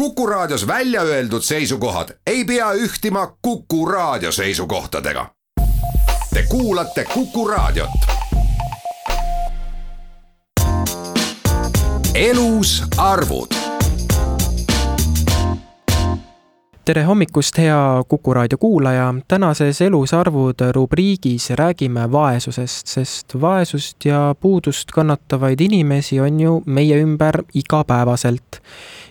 Kuku Raadios välja öeldud seisukohad ei pea ühtima Kuku Raadio seisukohtadega. Te kuulate Kuku Raadiot. elus arvud tere hommikust, hea Kuku raadio kuulaja. tänases Elus arvud rubriigis räägime vaesusest, sest vaesust ja puudust kannatavaid inimesi on ju meie ümber igapäevaselt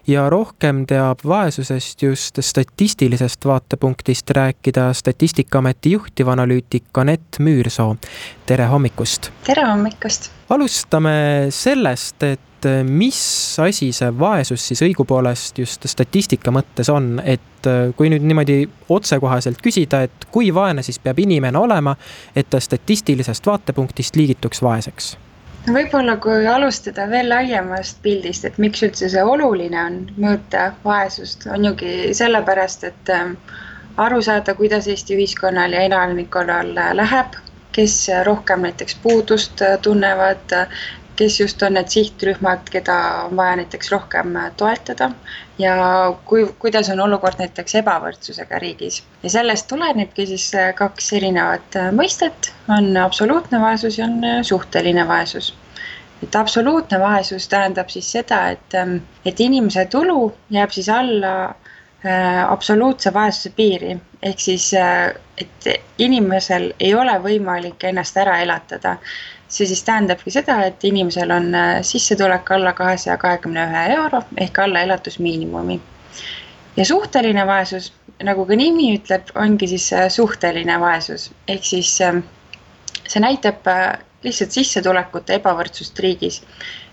ja rohkem teab vaesusest just statistilisest vaatepunktist rääkida Statistikaameti juhtivanalüütik Anett Müürsoo. tere hommikust! tere hommikust! alustame sellest, et mis asi see vaesus siis õigupoolest just statistika mõttes on, et kui nüüd niimoodi otsekohaselt küsida, et kui vaene siis peab inimene olema, et ta statistilisest vaatepunktist liigituks vaeseks võib-olla kui alustada veel laiemast pildist, et miks üldse see oluline on mõõta vaesust, on jugi sellepärast, et ähm, aru saada, kuidas Eesti ühiskonnal ja elanikkonnal läheb, kes rohkem näiteks puudust äh, tunnevad, kes just on need sihtrühmad, keda on vaja näiteks rohkem toetada. Ja kui, kuidas on olukord näiteks ebavõrdsusega riigis. ja sellest tulenebki siis kaks erinevat mõistet, on absoluutne vaesus ja on suhteline vaesus. Et absoluutne vaesus tähendab siis seda, et, et inimese tulu jääb siis alla äh, absoluutse vaesuse piiri, ehk siis, äh, et inimesel ei ole võimalik ennast ära elatada. See siis tähendabki seda, et inimesel on äh, sissetulek alla kahesaja kahekümne ühe euro ehk alla elatusmiinimumi. ja suhteline vaesus, nagu ka nimi ütleb, ongi siis äh, suhteline vaesus, ehk siis see näitab äh, lihtsalt sissetulekute ebavõrdsust riigis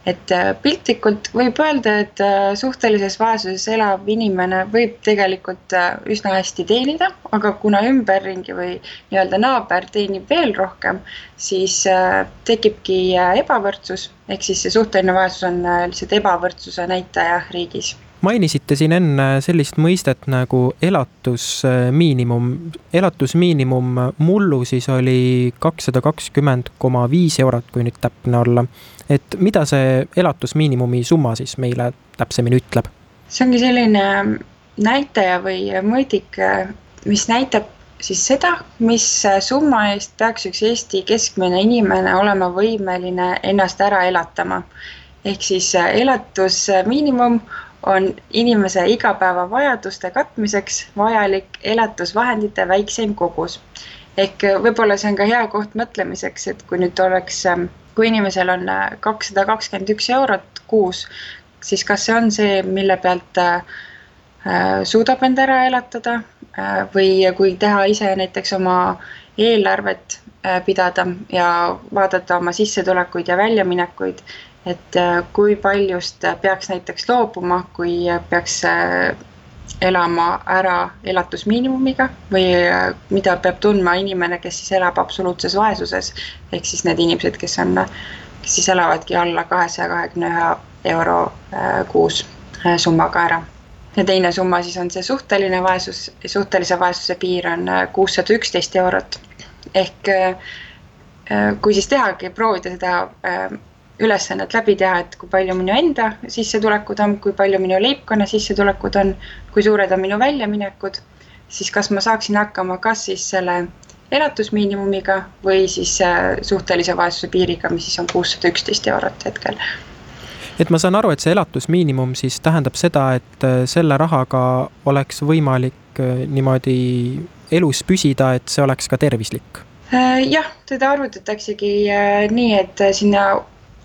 et äh, piltlikult võib öelda, et äh, suhtelises vaesuses elav inimene võib tegelikult äh, üsna hästi teenida, aga kuna ümberringi või nii-öelda naaber teenib veel rohkem, siis tekibki ebavõrdsus, ehk siis see suhteline vaesus on lihtsalt ebavõrdsuse näitaja riigis mainisite siin enne sellist mõistet nagu elatusmiinimum. elatusmiinimum mullu siis oli kakssada kakskümmend koma viis eurot, kui nüüd täpne olla et mida see elatusmiinimumi summa siis meile täpsemini ütleb? see ongi selline näitaja või mõõdik, mis näitab siis seda, mis summa eest peaks üks Eesti keskmine inimene olema võimeline ennast ära elatama. ehk siis elatusmiinimum on inimese igapäevavajaduste katmiseks vajalik elatusvahendite väikseim kogus. ehk võib-olla see on ka hea koht mõtlemiseks, et kui nüüd oleks kui inimesel on äh, kakssada kakskümmend üks eurot kuus, siis kas see on see, mille pealt äh, äh, suudab end ära elatada või kui teha ise näiteks oma eelarvet pidada ja vaadata oma sissetulekuid ja väljaminekuid, et kui paljust peaks näiteks loobuma, kui peaks elama ära elatusmiinimumiga või äh, mida peab tundma inimene, kes siis elab absoluutses vaesuses. ehk siis need inimesed, kes on, kes siis elavadki alla kahesaja kahekümne ühe euro äh, kuus äh, summaga ära. ja teine summa siis on see suhteline vaesus, suhtelise vaesuse piir on kuussada üksteist eurot. ehk kui siis tehagi, proovida seda ülesannet läbi teha, et kui palju minu enda sissetulekud on, kui palju minu leibkonna sissetulekud on, kui suured on minu väljaminekud, siis kas ma saaksin hakkama kas siis selle elatusmiinimumiga või siis äh, suhtelise vaesuse piiriga, mis siis on kuussada üksteist eurot hetkel. et ma saan aru, et see elatusmiinimum siis tähendab seda, et äh, selle rahaga oleks võimalik äh, niimoodi elus püsida, et see oleks ka tervislik? jah, teda arvutataksegi nii, et sinna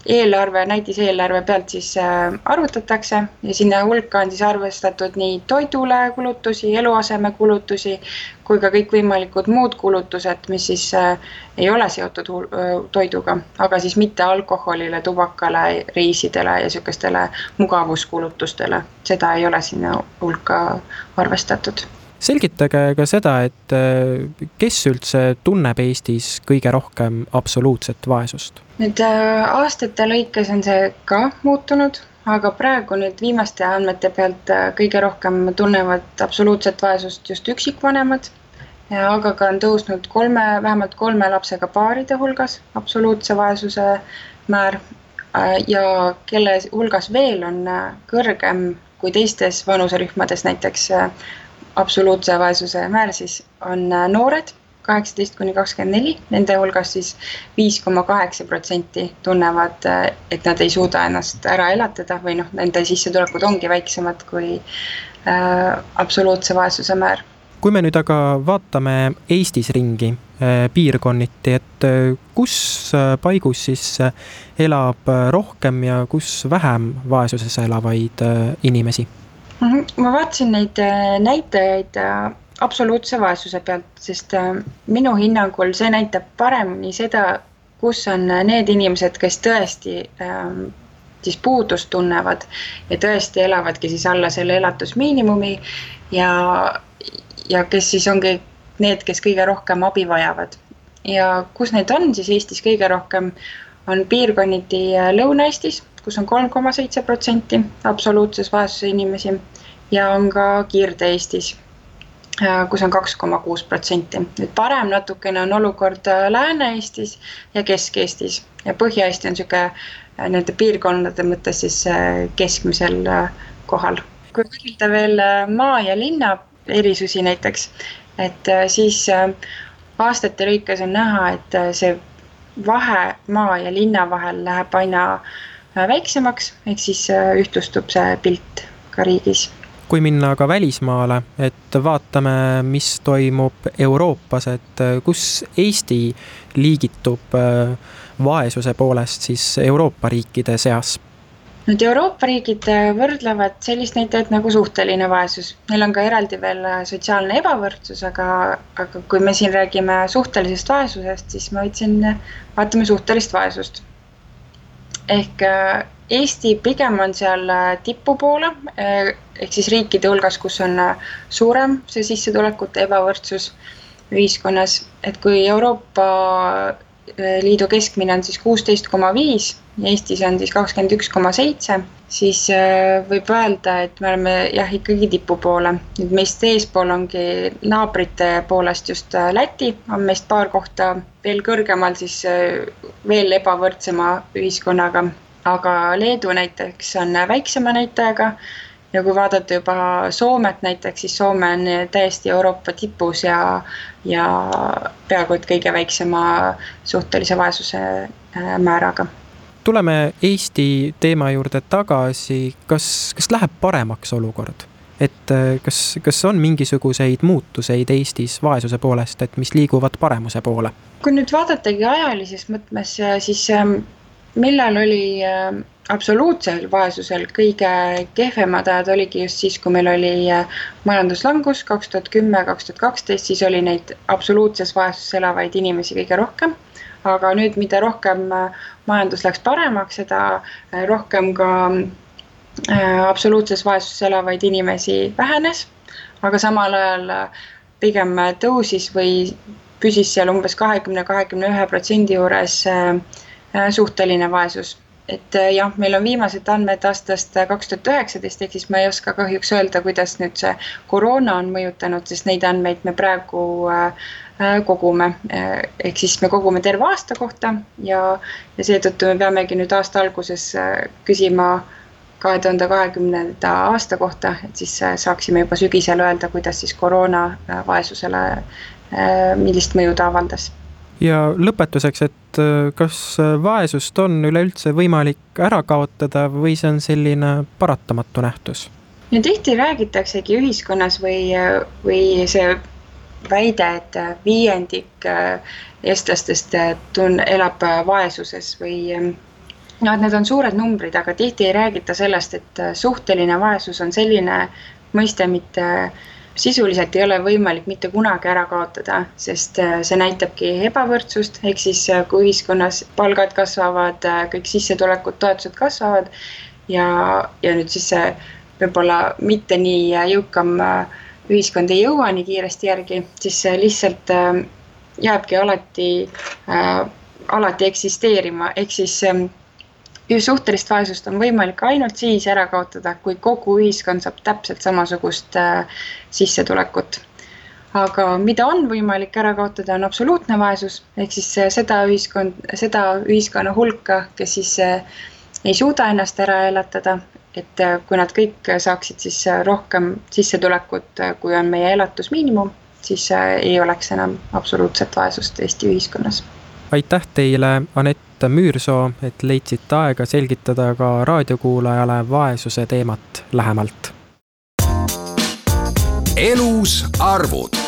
eelarve, näidiseelarve pealt siis äh, arvutatakse ja sinna hulka on siis arvestatud nii toidule kulutusi, eluasemekulutusi kui ka kõikvõimalikud muud kulutused, mis siis äh, ei ole seotud äh, toiduga, aga siis mitte alkoholile, tubakale, reisidele ja sihukestele mugavuskulutustele, seda ei ole sinna hulka arvestatud selgitage ka seda, et äh, kes üldse tunneb Eestis kõige rohkem absoluutset vaesust? nüüd äh, aastate lõikes on see ka muutunud, aga praegu nüüd viimaste andmete pealt äh, kõige rohkem tunnevad absoluutset vaesust just üksikvanemad, aga ka on tõusnud kolme, vähemalt kolme lapsega paaride hulgas absoluutse vaesuse määr ja kelle hulgas veel on kõrgem kui teistes vanuserühmades, näiteks absoluutse vaesuse määr siis on noored kaheksateist kuni kakskümmend neli, nende hulgas siis viis koma kaheksa protsenti tunnevad, et nad ei suuda ennast ära elatada või noh, nende sissetulekud ongi väiksemad kui äh, absoluutse vaesuse määr. kui me nüüd aga vaatame Eestis ringi äh, piirkonniti, et äh, kus äh, paigus siis äh, elab äh, rohkem ja kus vähem vaesuses elavaid äh, inimesi? Mhm, ma vaatasin neid äh, näitajaid absoluutse vaesuse pealt, sest äh, minu hinnangul see näitab paremini seda, kus on need inimesed, kes tõesti ähm, siis puudust tunnevad ja tõesti elavadki siis alla selle elatusmiinimumi ja, ja kes siis ongi need, kes kõige rohkem abi vajavad. ja kus neid on siis Eestis kõige rohkem, on piirkonniti äh, Lõuna-Eestis, kus on kolm koma seitse protsenti absoluutses vaesuses inimesi ja on ka Kirde-Eestis Äh, kus on kaks koma kuus protsenti. nüüd parem natukene on olukord äh, Lääne-Eestis ja Kesk-Eestis ja Põhja-Eesti on niisugune äh, nende piirkondade mõttes siis keskmisel kohal. kui võrrelda veel maa ja linna erisusi näiteks, et siis aastate lõikes on näha, et see vahe maa ja linna vahel läheb aina väiksemaks, ehk siis ühtlustub see pilt ka riigis kui minna aga välismaale, et vaatame, mis toimub Euroopas, et äh, kus Eesti liigitub äh, vaesuse poolest siis Euroopa riikide seas? nüüd Euroopa riigid äh, võrdlevad sellist näitajat nagu suhteline vaesus, neil on ka eraldi veel sotsiaalne ebavõrdsus, aga, aga kui me siin räägime suhtelisest vaesusest, siis ma võtsin, vaatame suhtelist vaesust. Ehk Eesti pigem on seal äh, tipu poole äh, ehk siis riikide hulgas, kus on äh, suurem see sissetulekute ebavõrdsus ühiskonnas, et kui Euroopa Liidu keskmine on siis kuusteist koma viis Eestis on siis kakskümmend üks koma seitse, siis võib öelda, et me oleme jah, ikkagi tipu poole. nüüd meist eespool ongi naabrite poolest just Läti, on meist paar kohta veel kõrgemal, siis veel ebavõrdsema ühiskonnaga aga Leedu näiteks on väiksema näitajaga ja kui vaadata juba Soomet näiteks, siis Soome on täiesti Euroopa tipus ja, ja peaaegu et kõige väiksema suhtelise vaesuse äh, määraga. tuleme Eesti teema juurde tagasi, kas, kas läheb paremaks olukord? et äh, kas, kas on mingisuguseid muutuseid Eestis vaesuse poolest, et mis liiguvad paremuse poole? kui nüüd vaadatagi ajalises mõtmes, siis ähm, millal oli äh, absoluutsel vaesusel kõige kehvemad ajad, oligi just siis, kui meil oli äh, majanduslangus kaks tuhat kümme, kaks tuhat kaksteist, siis oli neid absoluutses vaesuses elavaid inimesi kõige rohkem. aga nüüd, mida rohkem äh, majandus läks paremaks, seda rohkem ka absoluutses vaesuses elavaid inimesi vähenes. aga samal ajal pigem tõusis või püsis seal umbes kahekümne, kahekümne ühe protsendi juures äh, Äh, suhteline vaesus. Et äh, jah, meil on viimased andmed aastast äh, kaks tuhat üheksateist, ehk siis ma ei oska kahjuks öelda, kuidas nüüd see koroona on mõjutanud, sest neid andmeid me praegu kogume. ehk siis me kogume terve aasta kohta ja, ja seetõttu me peamegi nüüd aasta alguses küsima kahe tuhande kahekümnenda aasta kohta, et siis saaksime juba sügisel öelda, kuidas siis koroona vaesusele, millist mõju ta avaldas ja lõpetuseks, et äh, kas äh, vaesust on üleüldse võimalik ära kaotada või see on selline paratamatu nähtus? no tihti räägitaksegi ühiskonnas või, või see väide, et viiendik äh, eestlastest tun-, elab vaesuses või noh, et need on suured numbrid, aga tihti ei räägita sellest, et suhteline vaesus on selline mõiste mitte äh, sisuliselt ei ole võimalik mitte kunagi ära kaotada, sest äh, see näitabki ebavõrdsust, ehk siis äh, kui ühiskonnas palgad kasvavad, äh, kõik sissetulekud, toetused kasvavad ja, ja nüüd siis see võib-olla mitte nii jõukam ühiskond ei jõua nii kiiresti järgi, siis lihtsalt jääbki alati alati eksisteerima, ehk siis äh, suhtelist vaesust on võimalik ainult siis ära kaotada, kui kogu ühiskond saab täpselt samasugust äh, sissetulekut. aga mida on võimalik ära kaotada, on absoluutne vaesus, ehk siis äh, seda ühiskond, seda ühiskonna hulka, kes siis äh, ei suuda ennast ära elatada et kui nad kõik saaksid siis rohkem sissetulekut, kui on meie elatusmiinimum, siis ei oleks enam absoluutset vaesust Eesti ühiskonnas. Aitäh teile, Anett Müürsoo, et leidsite aega selgitada ka raadiokuulajale vaesuse teemat lähemalt. elus arvud